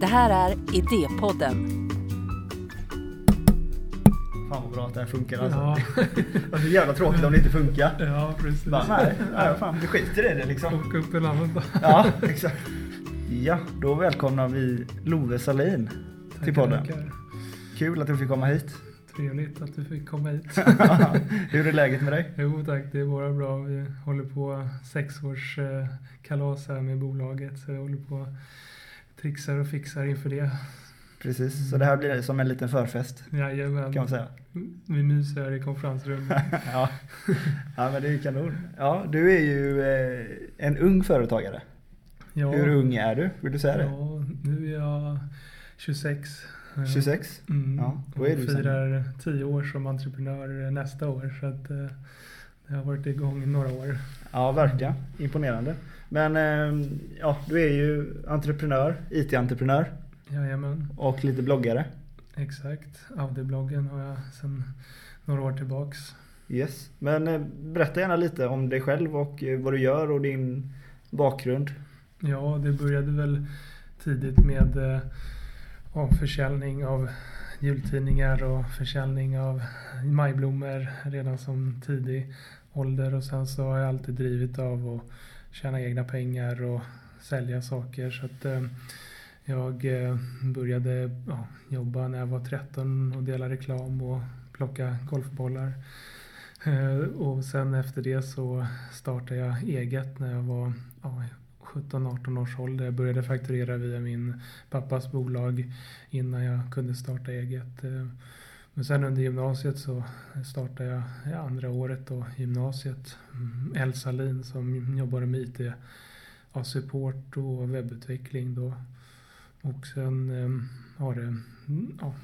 Det här är Idépodden. Fan vad bra att det här funkar alltså. Ja, Det är så jävla tråkigt om det inte funkar. ja precis. Bara, nej, nej, fan, vi skiter i det liksom. Plocka upp en annan. Ja, exakt. Ja, då välkomnar vi Love Salin till podden. Tackar. Kul att du fick komma hit. Trevligt att du fick komma hit. Hur är läget med dig? Jo tack, det är bara bra. Vi håller på sexårs eh, kalas här med bolaget. Så jag håller på trixar och fixar inför det. Precis, så det här blir som en liten förfest Jajamän. kan man säga. Vi myser här i konferensrummet. Ja, ja men det är kanon. Ja, du är ju eh, en ung företagare. Ja, Hur ung är du? Vill du säga det? Ja, nu är jag 26. Eh, 26? Mm. Ja, då är du firar 10 år som entreprenör nästa år. Så att, eh, det har varit igång i några år. Ja, verkligen. Imponerande. Men eh, ja, du är ju entreprenör, IT-entreprenör Jajamän, och lite bloggare. exakt. Audi-bloggen har jag sedan några år tillbaks. Yes. Men eh, berätta gärna lite om dig själv och eh, vad du gör och din bakgrund. Ja, det började väl tidigt med eh, ja, försäljning av jultidningar och försäljning av majblommor redan som tidig ålder. Och sen så har jag alltid drivit av att tjäna egna pengar och sälja saker. Så att eh, jag eh, började ja, jobba när jag var 13 och dela reklam och plocka golfbollar. Eh, och sen efter det så startade jag eget när jag var ja, 17-18 års ålder. Jag började fakturera via min pappas bolag innan jag kunde starta eget. Eh, men sen under gymnasiet så startade jag andra året då, gymnasiet. Mm, Elsa Lin som jobbade med IT, ja, support och webbutveckling då. Och sen eh, har det mm, ja,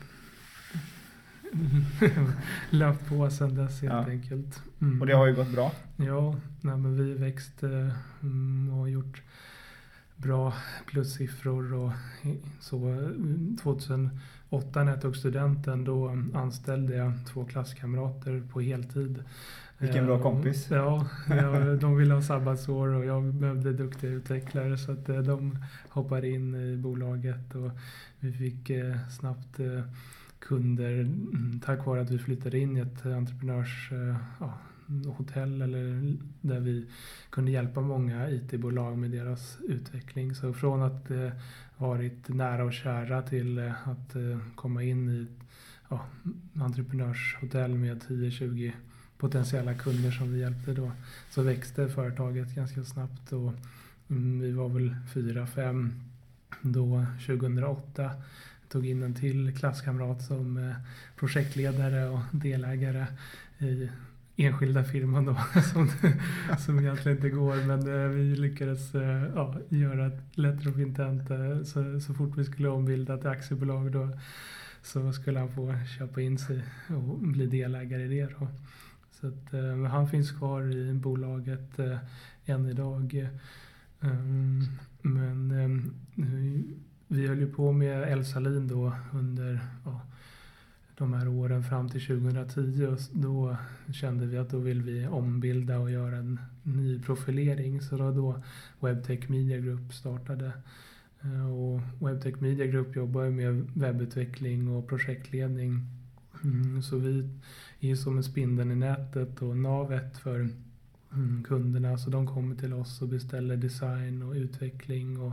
löpt på sen dess helt ja. enkelt. Mm. Och det mm. har ju gått bra? Ja, nej, men vi växte och har gjort bra plussiffror och så. 2000 åtta när jag tog studenten då anställde jag två klasskamrater på heltid. Vilken bra eh, kompis. Ja, de ville ha sabbatsår och jag behövde duktiga utvecklare så att eh, de hoppade in i bolaget och vi fick eh, snabbt kunder mm, tack vare att vi flyttade in i ett entreprenörs... Ja, hotell eller där vi kunde hjälpa många IT-bolag med deras utveckling. Så från att eh, varit nära och kära till eh, att eh, komma in i ja, entreprenörshotell med 10-20 potentiella kunder som vi hjälpte då så växte företaget ganska snabbt och mm, vi var väl fyra, fem då 2008 tog in en till klasskamrat som eh, projektledare och delägare i enskilda firman då som, som egentligen inte går men eh, vi lyckades eh, ja, göra ett letter of intent eh, så, så fort vi skulle ombilda till aktiebolag då så skulle han få köpa in sig och bli delägare i det då. Så att, eh, han finns kvar i bolaget eh, än idag. Um, men um, vi höll ju på med El Lin då under ja, de här åren fram till 2010 och då kände vi att då vill vi ombilda och göra en ny profilering. Så då, då Webtech Media Group startade. Eh, och Webtech Media Group jobbar ju med webbutveckling och projektledning. Mm, så vi är som en spindeln i nätet och navet för mm, kunderna. Så de kommer till oss och beställer design och utveckling och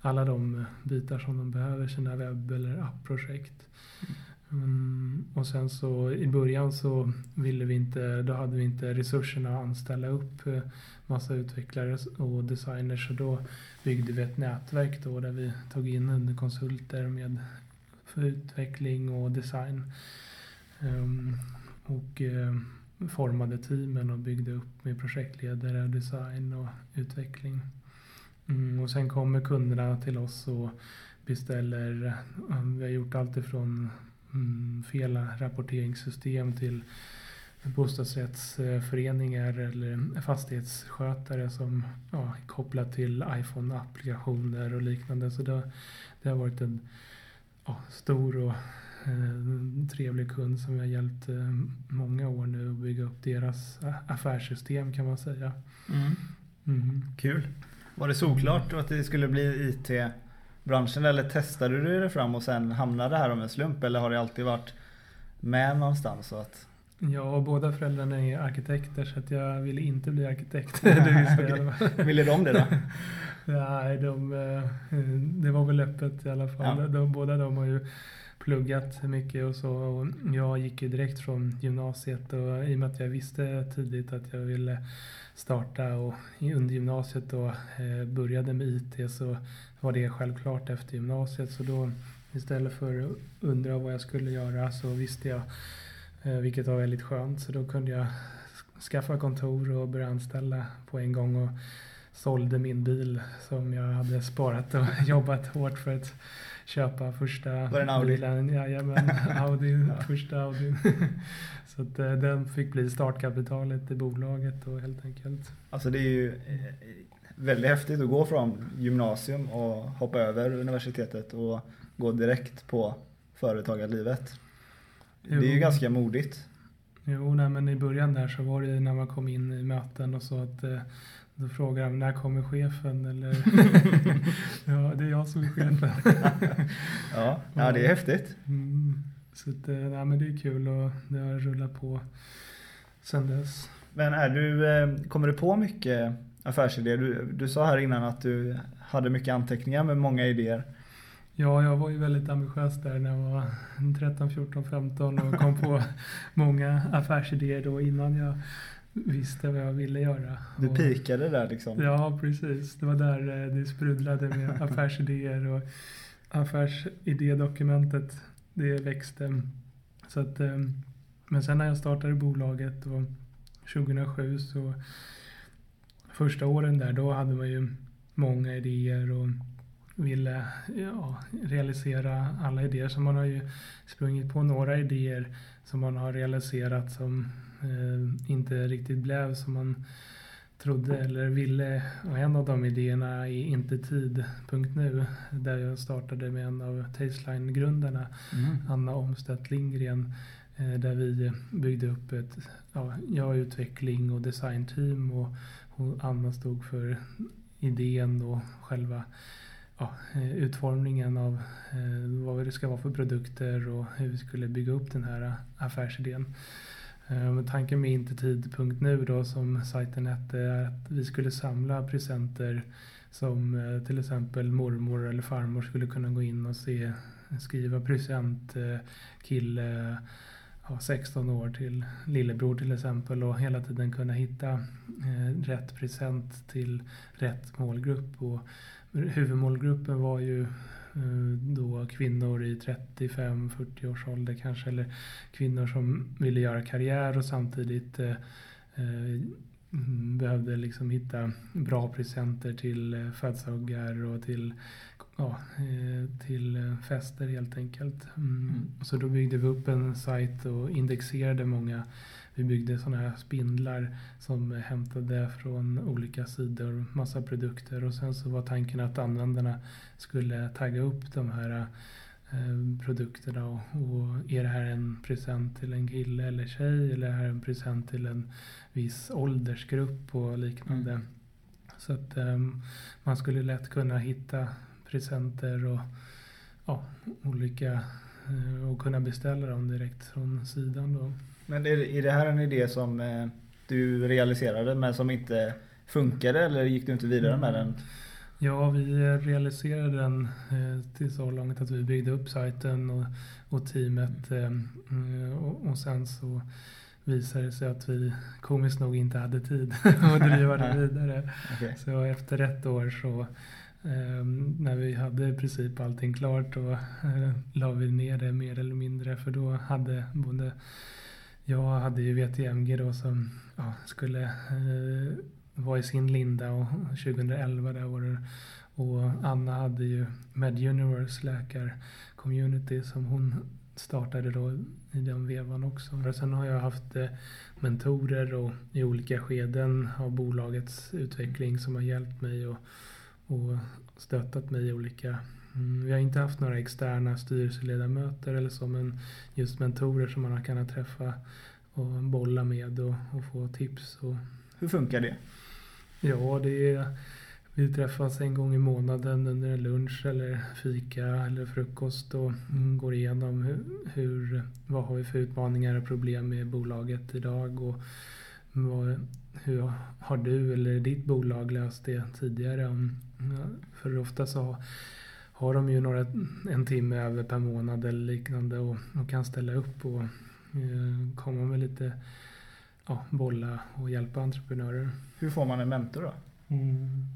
alla de eh, bitar som de behöver sina webb eller appprojekt. Mm, Mm, och sen så i början så ville vi inte, då hade vi inte resurserna att anställa upp eh, massa utvecklare och designers så då byggde vi ett nätverk då där vi tog in konsulter med för utveckling och design. Um, och uh, formade teamen och byggde upp med projektledare, design och utveckling. Mm, och sen kommer kunderna till oss och beställer, eh, vi har gjort allt ifrån mm, fel rapporteringssystem till bostadsrättsföreningar eller fastighetsskötare som ja, kopplat till iPhone-applikationer och liknande. Så det, det har varit en ja, stor och eh, trevlig kund som vi har hjälpt eh, många år nu att bygga upp deras a- affärssystem kan man säga. Mm. Kul. Var det såklart att det skulle bli IT branschen eller testade du dig fram och sen hamnade här om en slump eller har det alltid varit med någonstans? Så att... Ja, båda föräldrarna är arkitekter så att jag ville inte bli arkitekt. det fall. Ville de det då? Nej, de, eh, det var väl öppet i alla fall. Ja. De, båda de har ju pluggat mycket och så. Och jag gick ju direkt från gymnasiet och i och med att jag visste tidigt att jag ville starta och under gymnasiet då eh, började med IT så var det självklart efter gymnasiet. Så då istället för att undra vad jag skulle göra så visste jag, eh, vilket var väldigt skönt, så då kunde jag skaffa kontor och börja anställa på en gång och sålde min bil som jag hade sparat och jobbat hårt för att köpa första Var det en Audi? bilen. Jajamän, Audi, första Audi. Så att eh, den fick bli startkapitalet i bolaget då helt enkelt. Alltså det är ju eh, väldigt häftigt att gå från gymnasium och hoppa över universitetet och gå direkt på företagarlivet. Det är ju Jo. ganska modigt. Jo, nej, men i början där så var det när man kom in i möten och så att eh, då frågade de när kommer chefen eller ja, det är jag som är chefen. Ja, ja det är häftigt. Mm. Så att, eh, nej, men det är kul och det har rullat på sen dess. Men är du, eh, kommer du på mycket affärsidéer? Du, du sa här innan att du hade mycket anteckningar med många idéer. Ja, jag var ju väldigt ambitiös där när jag var 13, 14, 15 och kom på många affärsidéer då innan jag visste vad jag ville göra. Du Och- pikade där liksom. Ja, precis. Det var där eh, det sprudlade med affärsidéer och affärsidédokumentet, det växte. Så att, eh, men sen när jag startade bolaget och 2007 så första åren där, då hade man ju många idéer och ville ja, realisera alla idéer. Så man har ju sprungit på några idéer som man har realiserat som eh, inte riktigt blev som man trodde eller ville. Och en av de idéerna är Inte tid.nu där jag startade med en av Tasteline-grundarna, Mm. Anna Omstedt Lindgren, eh, där vi byggde upp ett, ja, jag utveckling och designteam och, och Anna stod för idén och själva ja, eh, utformningen av eh, vad det ska vara för produkter och hur vi skulle bygga upp den här eh, affärsidén. Men tanken med Intertid.nu då som sajten hette är att vi skulle samla presenter som till exempel mormor eller farmor skulle kunna gå in och se, skriva present kille ja, 16 år till lillebror till exempel och hela tiden kunna hitta eh, rätt present till rätt målgrupp. Och huvudmålgruppen var ju eh, då kvinnor i 35-40 års ålder kanske eller kvinnor som ville göra karriär och samtidigt eh, eh behövde liksom hitta bra presenter till eh, födelsedagar och till, ja, eh, till eh, fester helt enkelt. Mm. Mm. Så då byggde vi upp en sajt och indexerade många. Vi byggde sådana här spindlar som hämtade från olika sidor massa produkter och sen så var tanken att användarna skulle tagga upp de här eh, produkterna och, och är det här en present till en kille eller tjej eller är det här en present till en viss åldersgrupp och liknande. Mm. Så att ehm, man skulle lätt kunna hitta presenter och ja, olika eh, och kunna beställa dem direkt från sidan då. Men är, är det här en idé som eh, du realiserade men som inte funkade eller gick du inte vidare med den? Ja, vi realiserade den eh, till så långt att vi byggde upp sajten och, och teamet mm, och, och sen så visade det sig att vi komiskt nog inte hade tid att driva det vidare. Okej. Så efter ett år så Ehm, när vi hade i princip allting klart då eh, la vi ner det mer eller mindre för då hade både jag hade ju VTMG då som ja, skulle eh, vara i sin linda och 2011 där var det och Anna hade ju Med Universe läkar-community som hon startade då i den vevan också. Och sen har jag haft eh, mentorer och i olika skeden av bolagets utveckling som har hjälpt mig och, och stöttat mig i olika Mm, vi har inte haft några externa styrelseledamöter eller så men just mentorer som man har kunnat träffa och bolla med och, och få tips. Och, Hur funkar det? ja, det är, vi träffas en gång i månaden under en lunch eller fika eller frukost och går igenom hur, hur, vad har vi för utmaningar och problem med bolaget idag och vad, hur har du eller ditt bolag löst det tidigare? För ofta så har de ju några, en timme över per månad eller liknande och, och kan ställa upp och eh, komma med lite ja, bolla och hjälpa entreprenörer. Hur får man en mentor då? Mm.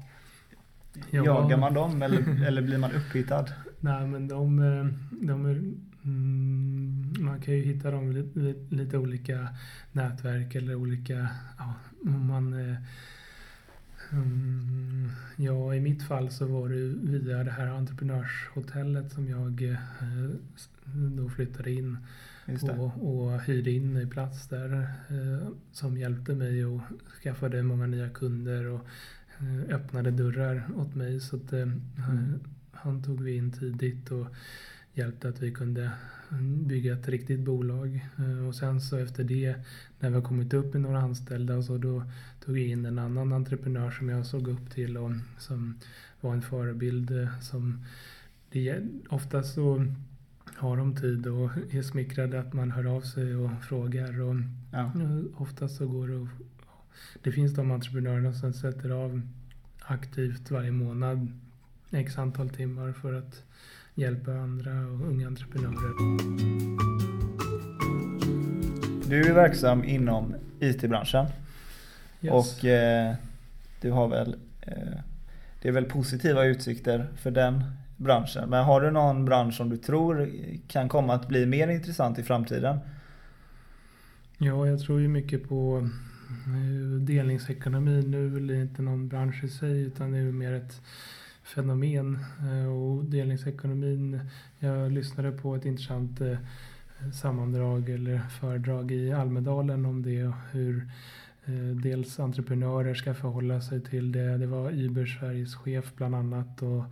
Ja. Jagar man dem eller, eller blir man upphittad? Nej men de, eh, de är, mm, man kan ju hitta dem lite, lite olika nätverk eller olika, ja, man eh, Mm, ja, i mitt fall så var det via det här entreprenörshotellet som jag eh, då flyttade in och, och hyrde in en plats där eh, som hjälpte mig och skaffade många nya kunder och öppnade dörrar åt mig. Så att, mm. han tog vi in tidigt och hjälpte att vi kunde bygga ett riktigt bolag. Och sen så efter det, när vi har kommit upp i några anställda, så då tog jag in en annan entreprenör som jag såg upp till och som var en förebild. Som det, ofta så har de tid och är smickrade att man hör av sig och frågar. Och ja. Ofta så går det Det finns de entreprenörerna som sätter av aktivt varje månad x antal timmar för att hjälpa andra och unga entreprenörer. Du är verksam inom IT-branschen. Yes. Och eh, du har väl eh, Det är väl positiva utsikter för den branschen. Men har du någon bransch som du tror kan komma att bli mer intressant i framtiden? Ja, jag tror ju mycket på eh, delningsekonomi. Nu är det inte någon bransch i sig utan det är mer ett fenomen. Eh, och delningsekonomin, jag lyssnade på ett intressant eh, sammandrag eller föredrag i Almedalen om det och hur eh, dels entreprenörer ska förhålla sig till det. Det var Uber Sveriges chef bland annat och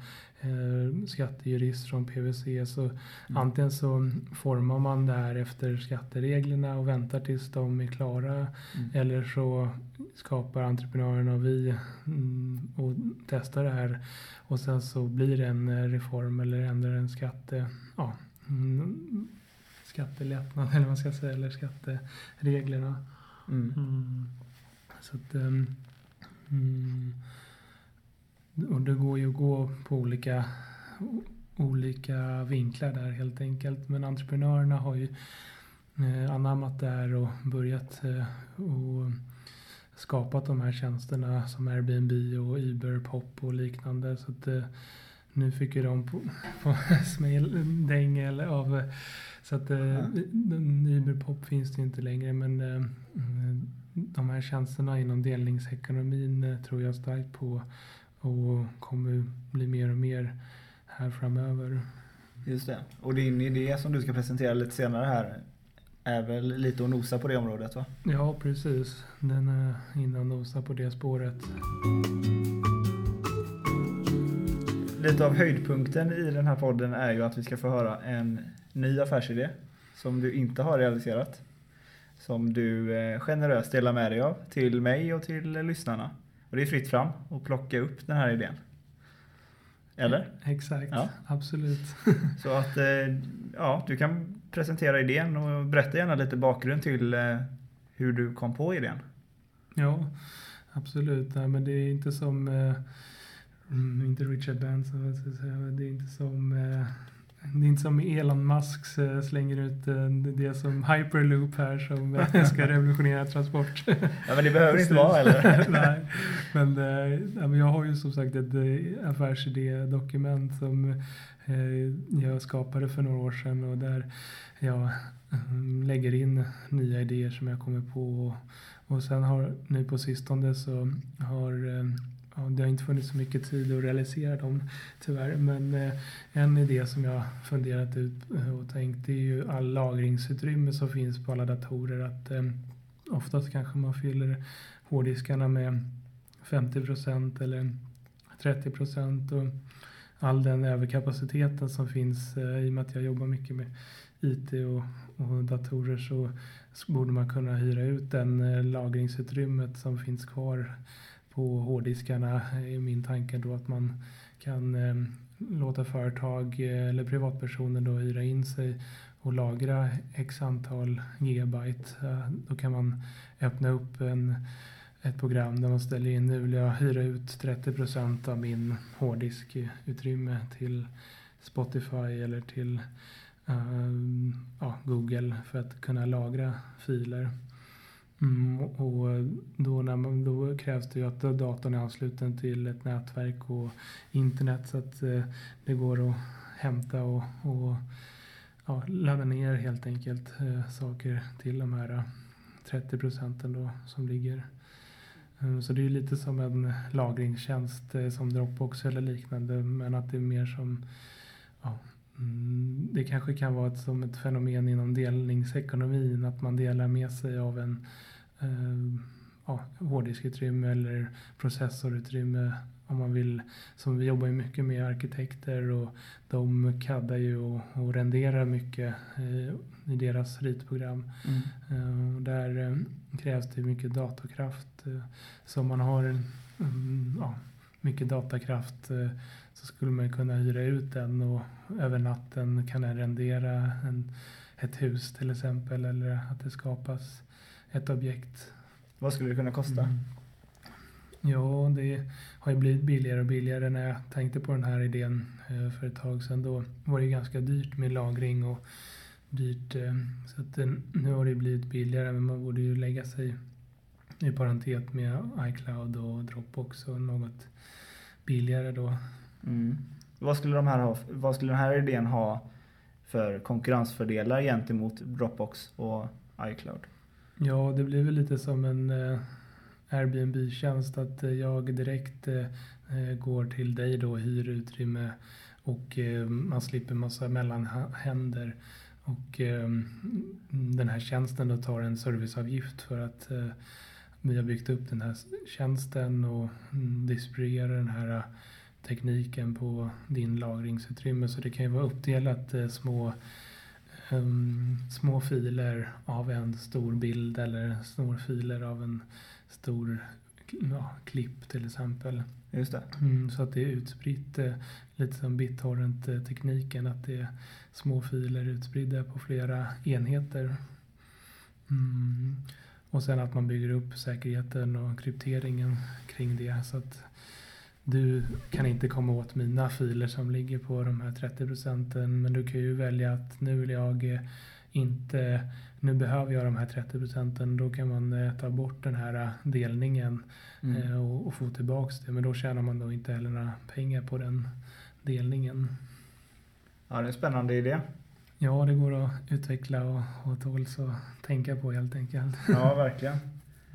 eh, skattejurist från PWC. Så mm. antingen så formar man det här efter skattereglerna och väntar tills de är klara. Mm. Eller så skapar entreprenörerna och vi mm, och testar det här. Och sen så blir det en reform eller ändrar en skatte, ja, mm, skattelättnad eller vad man ska säga, eller skattereglerna. Mm. Så att, um, och det går ju att gå på olika, olika vinklar där helt enkelt. Men entreprenörerna har ju eh, anammat det här och börjat eh, och skapat de här tjänsterna som Airbnb och Uber, Pop och liknande. Så att, eh, nu fick ju de på, på smäll, av så att eh, Uber Pop finns det inte längre men eh, de här tjänsterna inom delningsekonomin tror jag starkt på och kommer bli mer och mer här framöver. Just det. Och din idé som du ska presentera lite senare här är väl lite att nosa på det området va? Ja precis. Den är inne och nosar på det spåret. Lite av höjdpunkten i den här podden är ju att vi ska få höra en ny affärsidé som du inte har realiserat som du eh, generöst delar med dig av till mig och till lyssnarna. Och det är fritt fram att plocka upp den här idén. Eller? Exakt, ja. absolut. Så att eh, ja, du kan presentera idén och berätta gärna lite bakgrund till eh, hur du kom på idén. Ja, absolut. Nej, men det är inte som, mm, inte Richard Branson, det är inte som det är inte som Elon Musk eh, slänger ut eh, det som hyperloop här som eh, ska revolutionera transport. Ja men det behöver inte vara eller? Nej, men jag har ju som sagt ett affärsidé-dokument som jag skapade för några år sedan och där jag lägger in nya idéer som jag kommer på. Och sen har nu på sistone så har ja, det har inte funnits så mycket tid att realisera dem tyvärr. Men eh, en idé som jag funderat ut eh, och tänkt är ju all lagringsutrymme som finns på alla datorer. Att eh, oftast kanske man fyller hårddiskarna med 50 procent eller 30 procent. Och all den överkapaciteten som finns eh, i och med att jag jobbar mycket med IT och, och datorer så, så borde man kunna hyra ut den eh, lagringsutrymmet som finns kvar på hårddiskarna är min tanke då att man kan eh, låta företag eh, eller privatpersoner då hyra in sig och lagra x antal gigabyte. Då kan man öppna upp en, ett program där man ställer in nu vill jag hyra ut 30 procent av min hårddiskutrymme till Spotify eller till uh, ja, Google för att kunna lagra filer. Mm, och då, när man, då krävs det ju att datorn är ansluten till ett nätverk och internet så att eh, det går att hämta och, och ja, ladda ner helt enkelt eh, saker till de här eh, 30 procenten då som ligger. Eh, så det är lite som en lagringstjänst eh, som Dropbox eller liknande men att det är mer som ja, mm, det kanske kan vara ett, som ett fenomen inom delningsekonomin att man delar med sig av en ja, hårddiskutrymme eller processorutrymme om man vill. Som vi jobbar ju mycket med arkitekter och de kaddar ju och, och renderar mycket eh, i deras ritprogram. Mm. Eh, där eh, krävs det mycket datorkraft. Eh, så om man har mm, ja, mycket datakraft eh, så skulle man kunna hyra ut den och över natten kan den rendera en, ett hus till exempel eller att det skapas ett objekt. Vad skulle det kunna kosta? Mm. Ja, det har ju blivit billigare och billigare. När jag tänkte på den här idén eh, för ett tag sedan då var det ganska dyrt med lagring och dyrt. Eh, så att nu har det blivit billigare men man borde ju lägga sig i parentes med iCloud och Dropbox och något billigare då. Mm. Vad, skulle de här ha, vad skulle den här idén ha för konkurrensfördelar gentemot Dropbox och iCloud? Ja, det blir väl lite som en eh, Airbnb-tjänst att eh, jag direkt eh, eh, går till dig då och hyr utrymme och eh, man slipper massa mellanhänder. Och eh, den här tjänsten då tar en serviceavgift för att eh, vi har byggt upp den här tjänsten och mm, distribuerar den här eh, tekniken på din lagringsutrymme. Så det kan ju vara uppdelat eh, små um, små filer av en stor bild eller små filer av en stor ja, klipp till exempel. Just det. Mm, så att det är utspritt, eh, lite som BitTorrent-tekniken, att det är små filer utspridda på flera enheter. Mm. Och sen att man bygger upp säkerheten och krypteringen kring det. Så att du kan inte komma åt mina filer som ligger på de här 30 procenten. Men du kan ju välja att nu vill jag inte, nu behöver jag de här 30 procenten. Då kan man eh, ta bort den här delningen mm. Eh, och, och, få tillbaks det. Men då tjänar man då inte heller några pengar på den delningen. Ja, det är en spännande idé. Ja, det går att utveckla och, och tåls att tänka på helt enkelt. Ja, verkligen.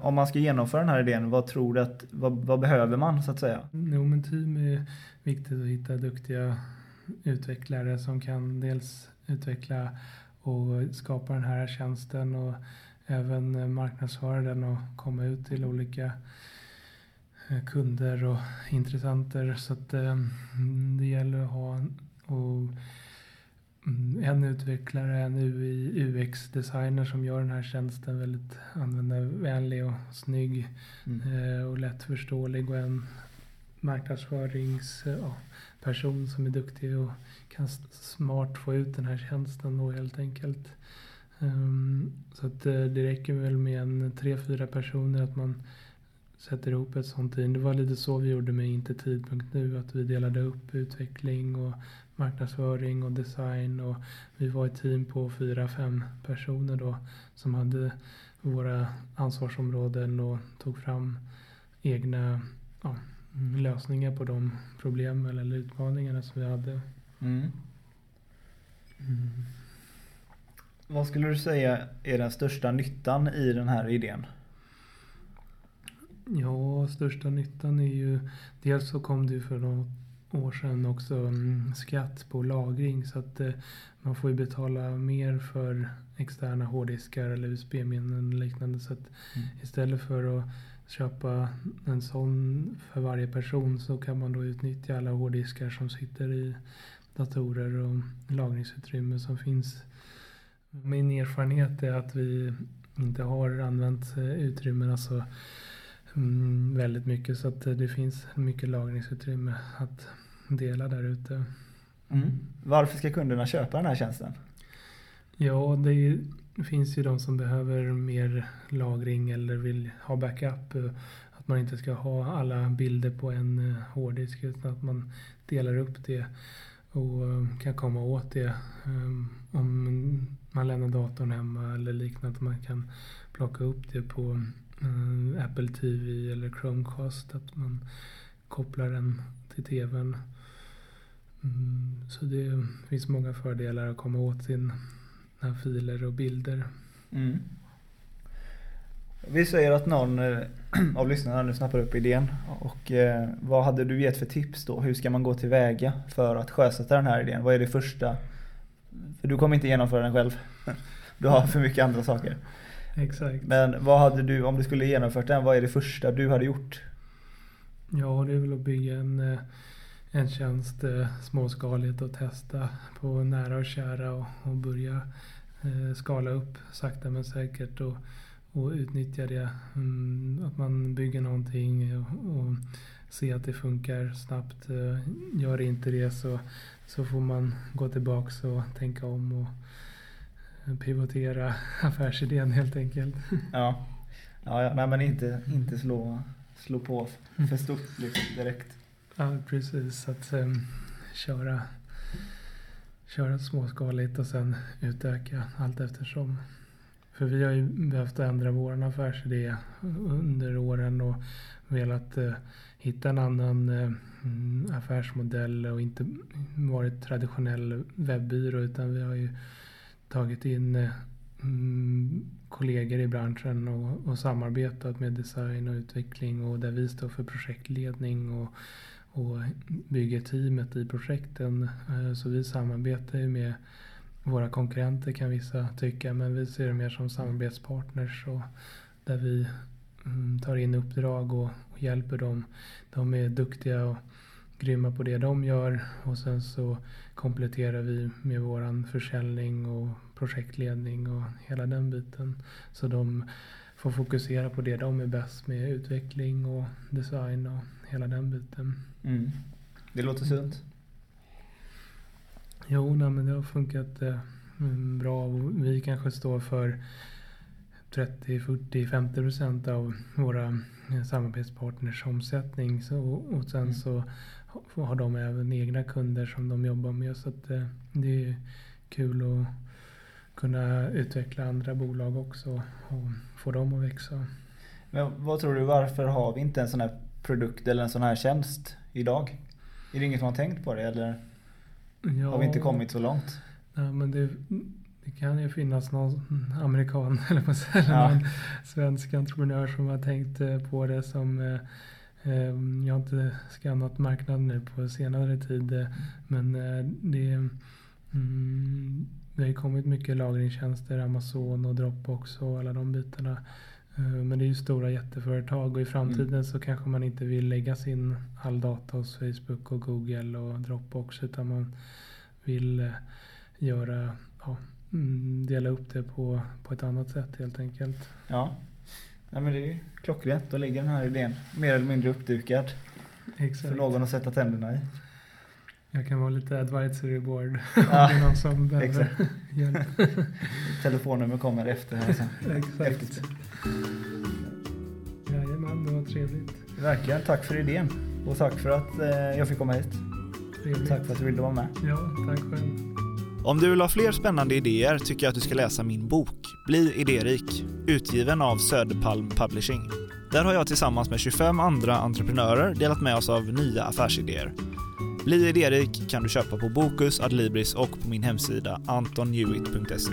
Om man ska genomföra den här idén, vad tror du att, vad, vad behöver man så att säga? Jo, men team är viktigt att hitta duktiga utvecklare som kan dels utveckla och skapa den här tjänsten och även marknadsföra den och komma ut till olika eh, kunder och intressenter. Så att eh, det gäller att ha och en utvecklare, en UX-designer som gör den här tjänsten väldigt användarvänlig och snygg mm. Eh, och lättförståelig och en marknadsföringsperson som är duktig och kan smart få ut den här tjänsten då helt enkelt. Um, så att eh, det räcker väl med en tre, fyra personer att man sätter ihop ett sånt team. Det var lite så vi gjorde med Inte tidpunkt nu, att vi delade upp utveckling och marknadsföring och design och vi var ett team på fyra, fem personer då som hade våra ansvarsområden och tog fram egna ja, lösningar på de problem eller utmaningarna som vi hade. Mm. Mm. Vad skulle du säga är den största nyttan i den här idén? Ja, största nyttan är ju dels så kom det ju för något år sedan också mm, skatt på lagring så att eh, man får ju betala mer för externa hårddiskar eller USB-minnen och liknande. Så att mm. istället för att köpa en sån för varje person så kan man då utnyttja alla hårddiskar som sitter i datorer och lagringsutrymme som finns. Min erfarenhet är att vi inte har använt eh, utrymmena så mm, väldigt mycket så att det finns mycket lagringsutrymme att dela där ute. Mm. Varför ska kunderna köpa den här tjänsten? Ja, det är, finns ju de som behöver mer lagring eller vill ha backup. eh, Att man inte ska ha alla bilder på en eh, hårddisk utan att man delar upp det och eh, kan komma åt det. eh, Om man lämnar datorn hemma eller liknande. Att man kan plocka upp det på eh, Eh, Apple TV eller Chromecast. Att man kopplar den till TVn. Mm, så det finns många fördelar att komma åt sina filer och bilder. Mm. Vi säger att någon eh, av lyssnarna nu snappar upp idén. Och eh, vad hade du gett för tips då? Hur ska man gå tillväga för att sjösätta den här idén? Vad är det första? För du kommer inte genomföra den själv. Du har för mycket andra saker. Exakt. Men vad hade du, om du skulle genomfört den, vad är det första du hade gjort? Ja, det är väl att bygga en, eh, en tjänst eh, småskaligt och testa på nära och kära och, och börja eh, skala upp sakta men säkert och, och utnyttja det. Mm, att man bygger någonting och, och se att det funkar snabbt. Gör inte det så, så får man gå tillbaks och tänka om och pivotera affärsidén helt enkelt. Ja, ja, ja nej men inte, inte slå, slå på för stort liksom, direkt. Ja, precis. Att um, köra, köra småskaligt och sen utöka allt eftersom. För vi har ju behövt ändra vår affärsidé under åren och velat eh, hitta en annan eh, affärsmodell och inte varit traditionell webbyrå utan vi har ju tagit in eh, mm, kollegor i branschen och, och samarbetat med design och utveckling och där vi står för projektledning och, och bygger teamet i projekten. Eh, så vi samarbetar ju med våra konkurrenter kan vissa tycka men vi ser det mer som samarbetspartners och där vi mm, tar in uppdrag och, och hjälper dem. De är duktiga och grymma på det de gör och sen så kompletterar vi med våran försäljning och projektledning och hela den biten. Så de får fokusera på det de är bäst med, utveckling och design och hela den biten. Mm. Det låter sunt. Jo, nej, men det har funkat eh, bra. Vi kanske står för 30, 40, 50 procent av våra eh, samarbetspartners omsättning. Så, och sen Mm. så har de även egna kunder som de jobbar med. Så att, eh, det är kul att kunna utveckla andra bolag också och få dem att växa. Men vad tror du, varför har vi inte en sån här produkt eller en sån här tjänst idag? Är det ingen som har tänkt på det eller Ja, har vi inte kommit så långt? Ja, men det, det kan ju finnas någon amerikan eller på Ja. någon svensk entreprenör som har tänkt eh, på det som eh, jag har inte skannat marknaden nu på senare tid eh, men eh, det, mm, det har ju kommit mycket lagringstjänster, Amazon och Dropbox och alla de bitarna. Eh, Men det är ju stora jätteföretag och i framtiden så kanske man inte vill lägga sin all data hos Facebook och Google och Dropbox utan man vill eh, göra, ja, mm, dela upp det på, på ett annat sätt helt enkelt. Ja. Nej, men det är ju klockrent. Då ligger den här idén mer eller mindre uppdukad för Exakt. någon att sätta tänderna i. Jag kan vara lite advisory board om Ja, det är någon som behöver exakt. hjälp. Telefonnummer kommer efter här sen. Exakt. Häftigt. Jajamän, det var trevligt. Verkligen. Tack för idén. Och tack för att eh, jag fick komma hit. trevligt. Tack för att du ville vara med. Ja, tack själv. Om du vill ha fler spännande idéer tycker jag att du ska läsa min bok Bli idérik, utgiven av Söderpalm Publishing. Där har jag tillsammans med 25 andra entreprenörer delat med oss av nya affärsidéer. Bli idérik kan du köpa på Bokus, Adlibris och på min hemsida antonhewitt.se.